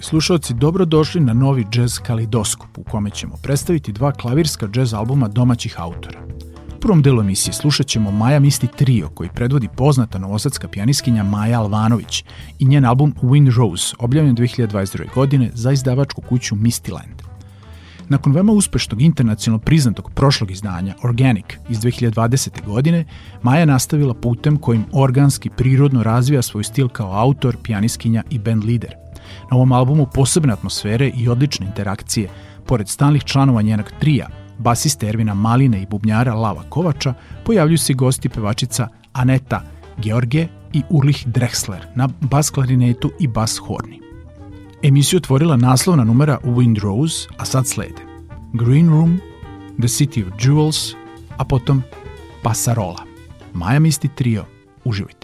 Dragi slušalci, dobrodošli na novi jazz kalidoskop u kome ćemo predstaviti dva klavirska jazz albuma domaćih autora. U prvom delu emisije slušat ćemo Maja Misti Trio koji predvodi poznata novosadska pijaniskinja Maja Alvanović i njen album Wind Rose, objavljen 2022. godine za izdavačku kuću Mistyland. Nakon veoma uspešnog internacionalno priznatog prošlog izdanja Organic iz 2020. godine, Maja nastavila putem kojim organski prirodno razvija svoj stil kao autor, pijaniskinja i band lider. Na ovom albumu posebne atmosfere i odlične interakcije, pored stalnih članova njenog trija, basiste Ervina Maline i bubnjara Lava Kovača, pojavljuju se gosti pevačica Aneta George i Urlich Drexler na bas klarinetu i bas horni. Emisiju otvorila naslovna numera Wind Rose, a sad slede Green Room, The City of Jewels, a potom Pasarola. Maja Misti Trio. Uživajte.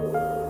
you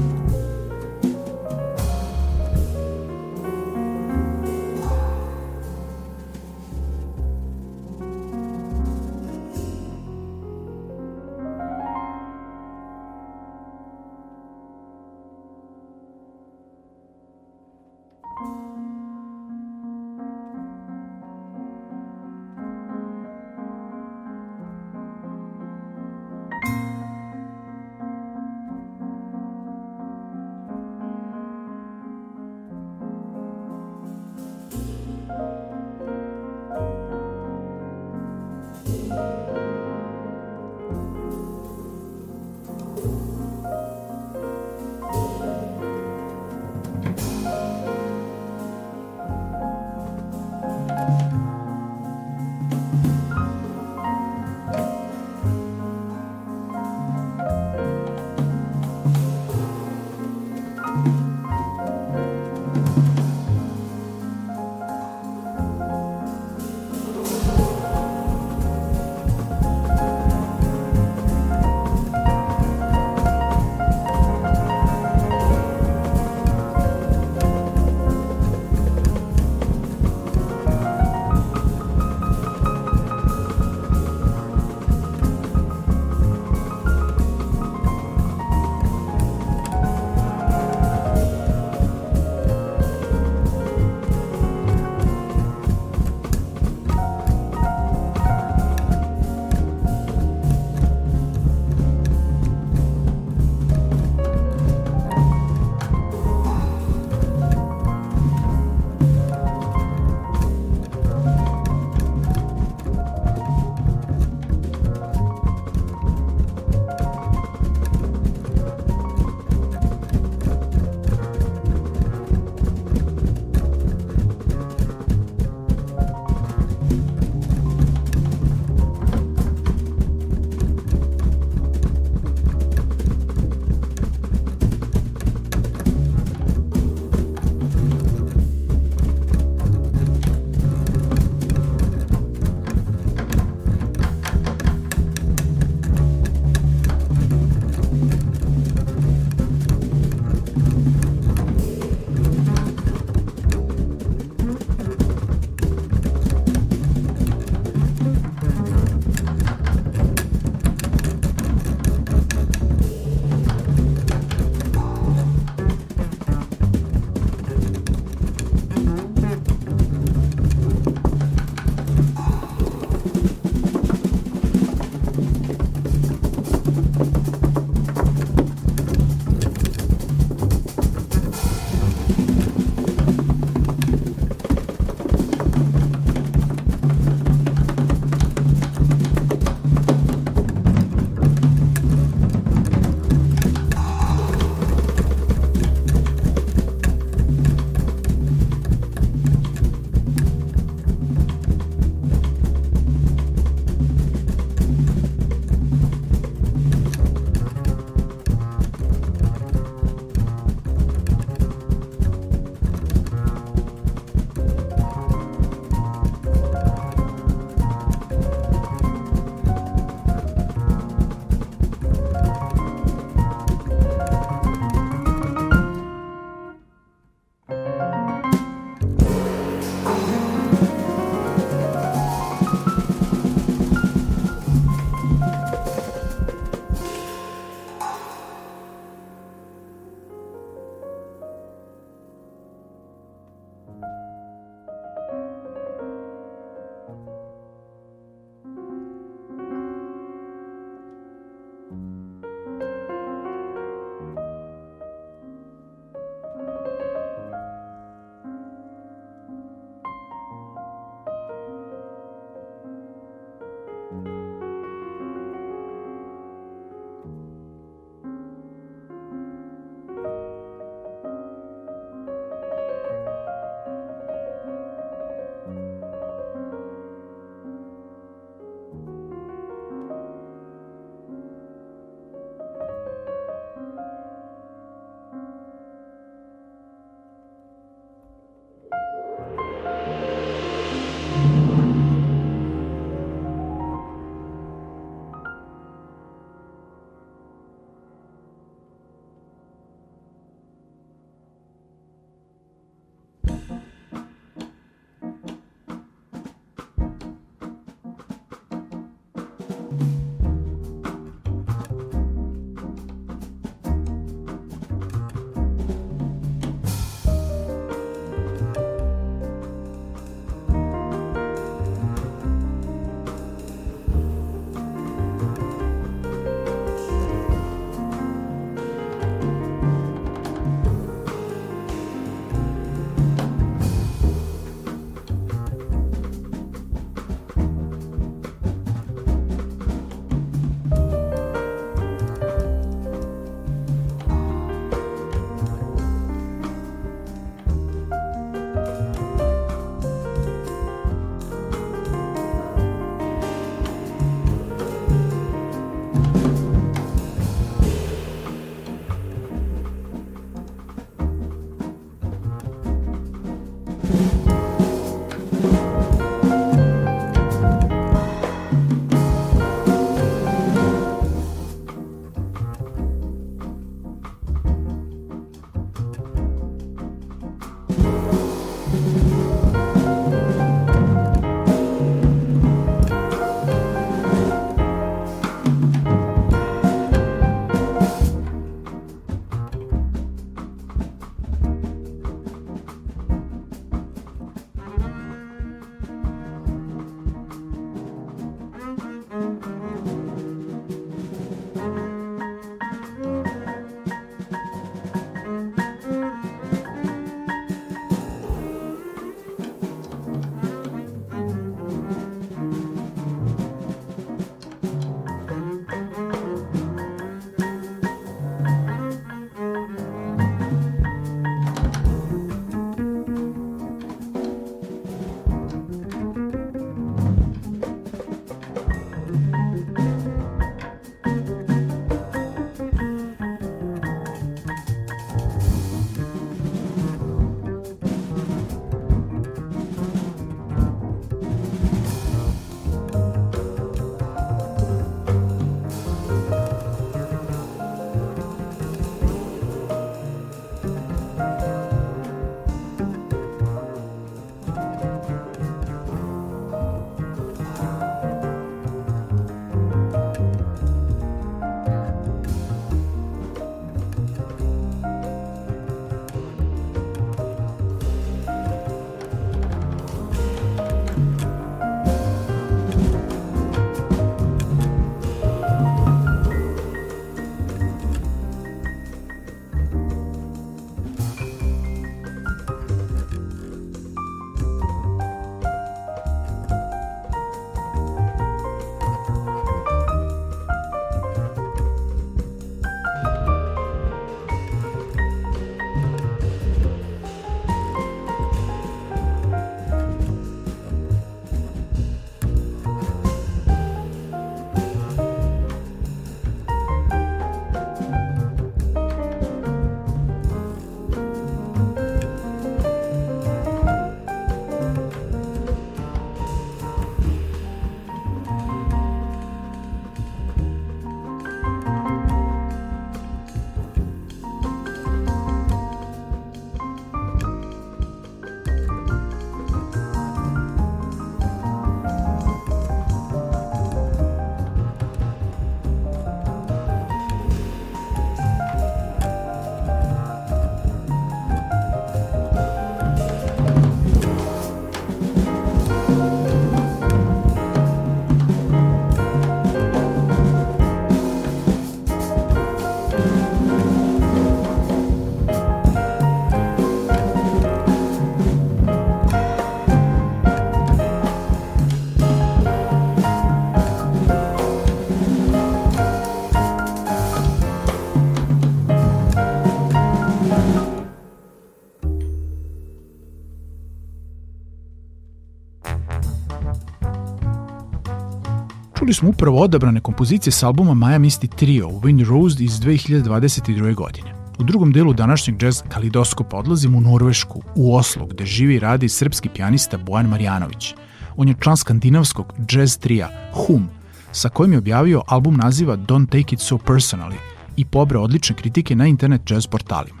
Čuli smo upravo odabrane kompozicije s albuma Maja Misty Trio Wind Rose iz 2022. godine. U drugom delu današnjeg jazz kalidoskopa odlazimo u Norvešku, u Oslo, gde živi i radi srpski pijanista Bojan Marjanović. On je član skandinavskog jazz trija Hum, sa kojim je objavio album naziva Don't Take It So Personally i pobrao odlične kritike na internet jazz portalima.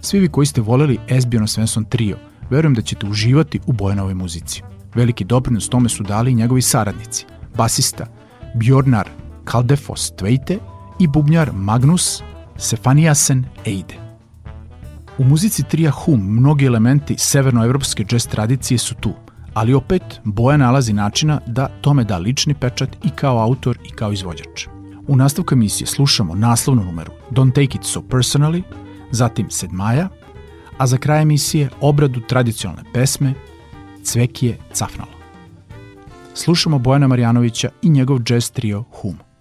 Svi vi koji ste voleli Esbjorn Svensson trio, verujem da ćete uživati u Bojanovoj muzici. Veliki doprinos tome su dali i njegovi saradnici, basista Bjornar Kaldefos Tveite i bubnjar Magnus Sefaniasen Eide. U muzici trija Hum mnogi elementi severnoevropske jazz tradicije su tu, ali opet Boja nalazi načina da tome da lični pečat i kao autor i kao izvođač. U nastavku emisije slušamo naslovnu numeru Don't Take It So Personally, zatim Sedmaja, a za kraj emisije obradu tradicionalne pesme Cvekije Cafnalo. Slušamo Bojana Marjanovića i njegov jazz trio Hum.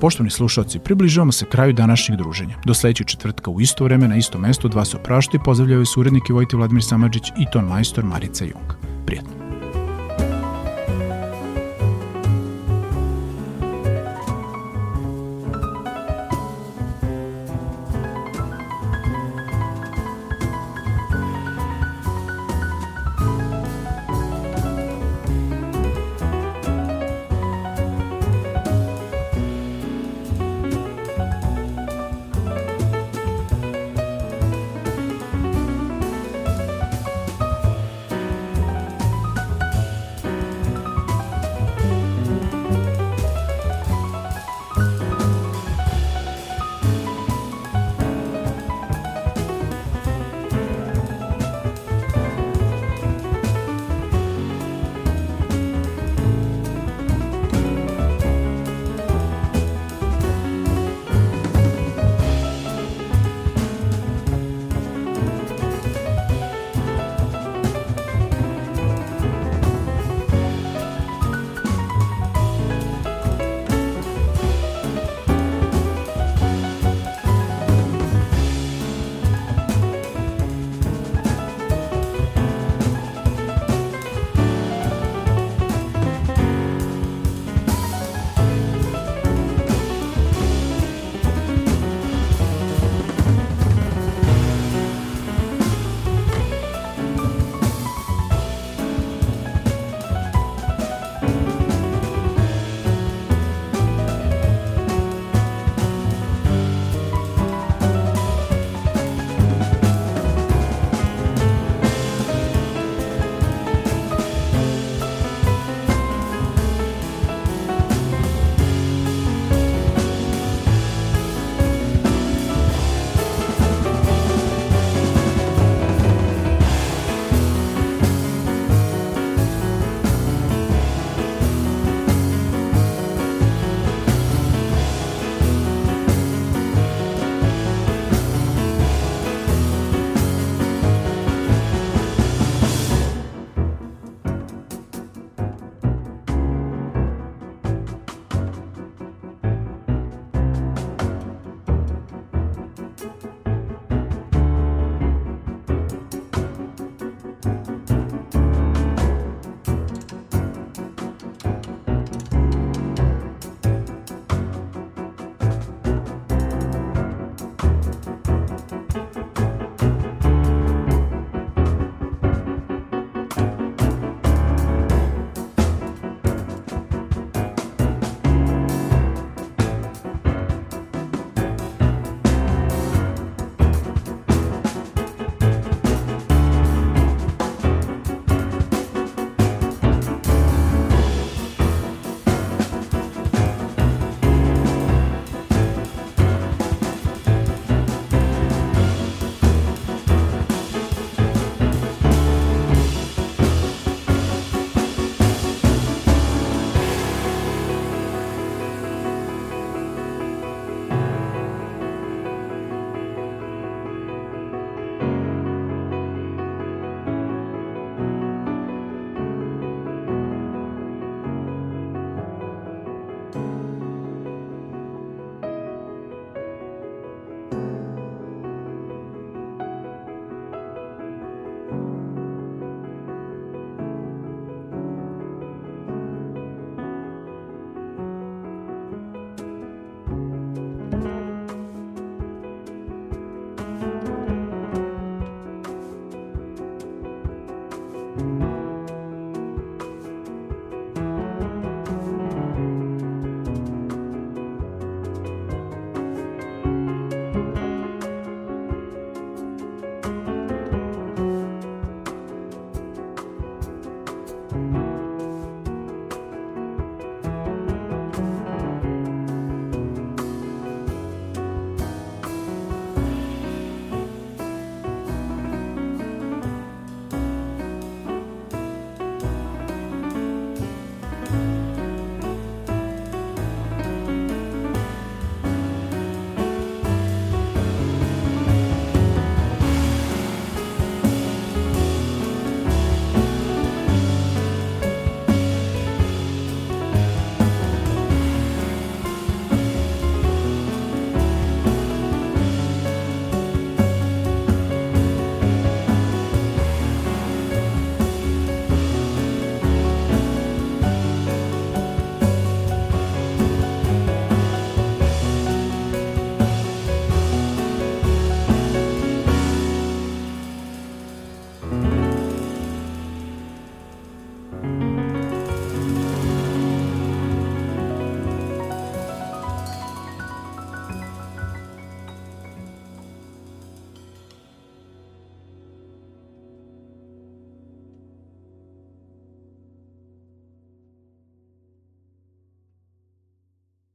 Poštovni slušalci, približavamo se kraju današnjeg druženja. Do sledećeg četvrtka u isto vreme na isto mesto dva se oprašta i pozdravljaju se uredniki Vojti Vladimir Samadžić i ton majstor Marica Jung. Prijetno.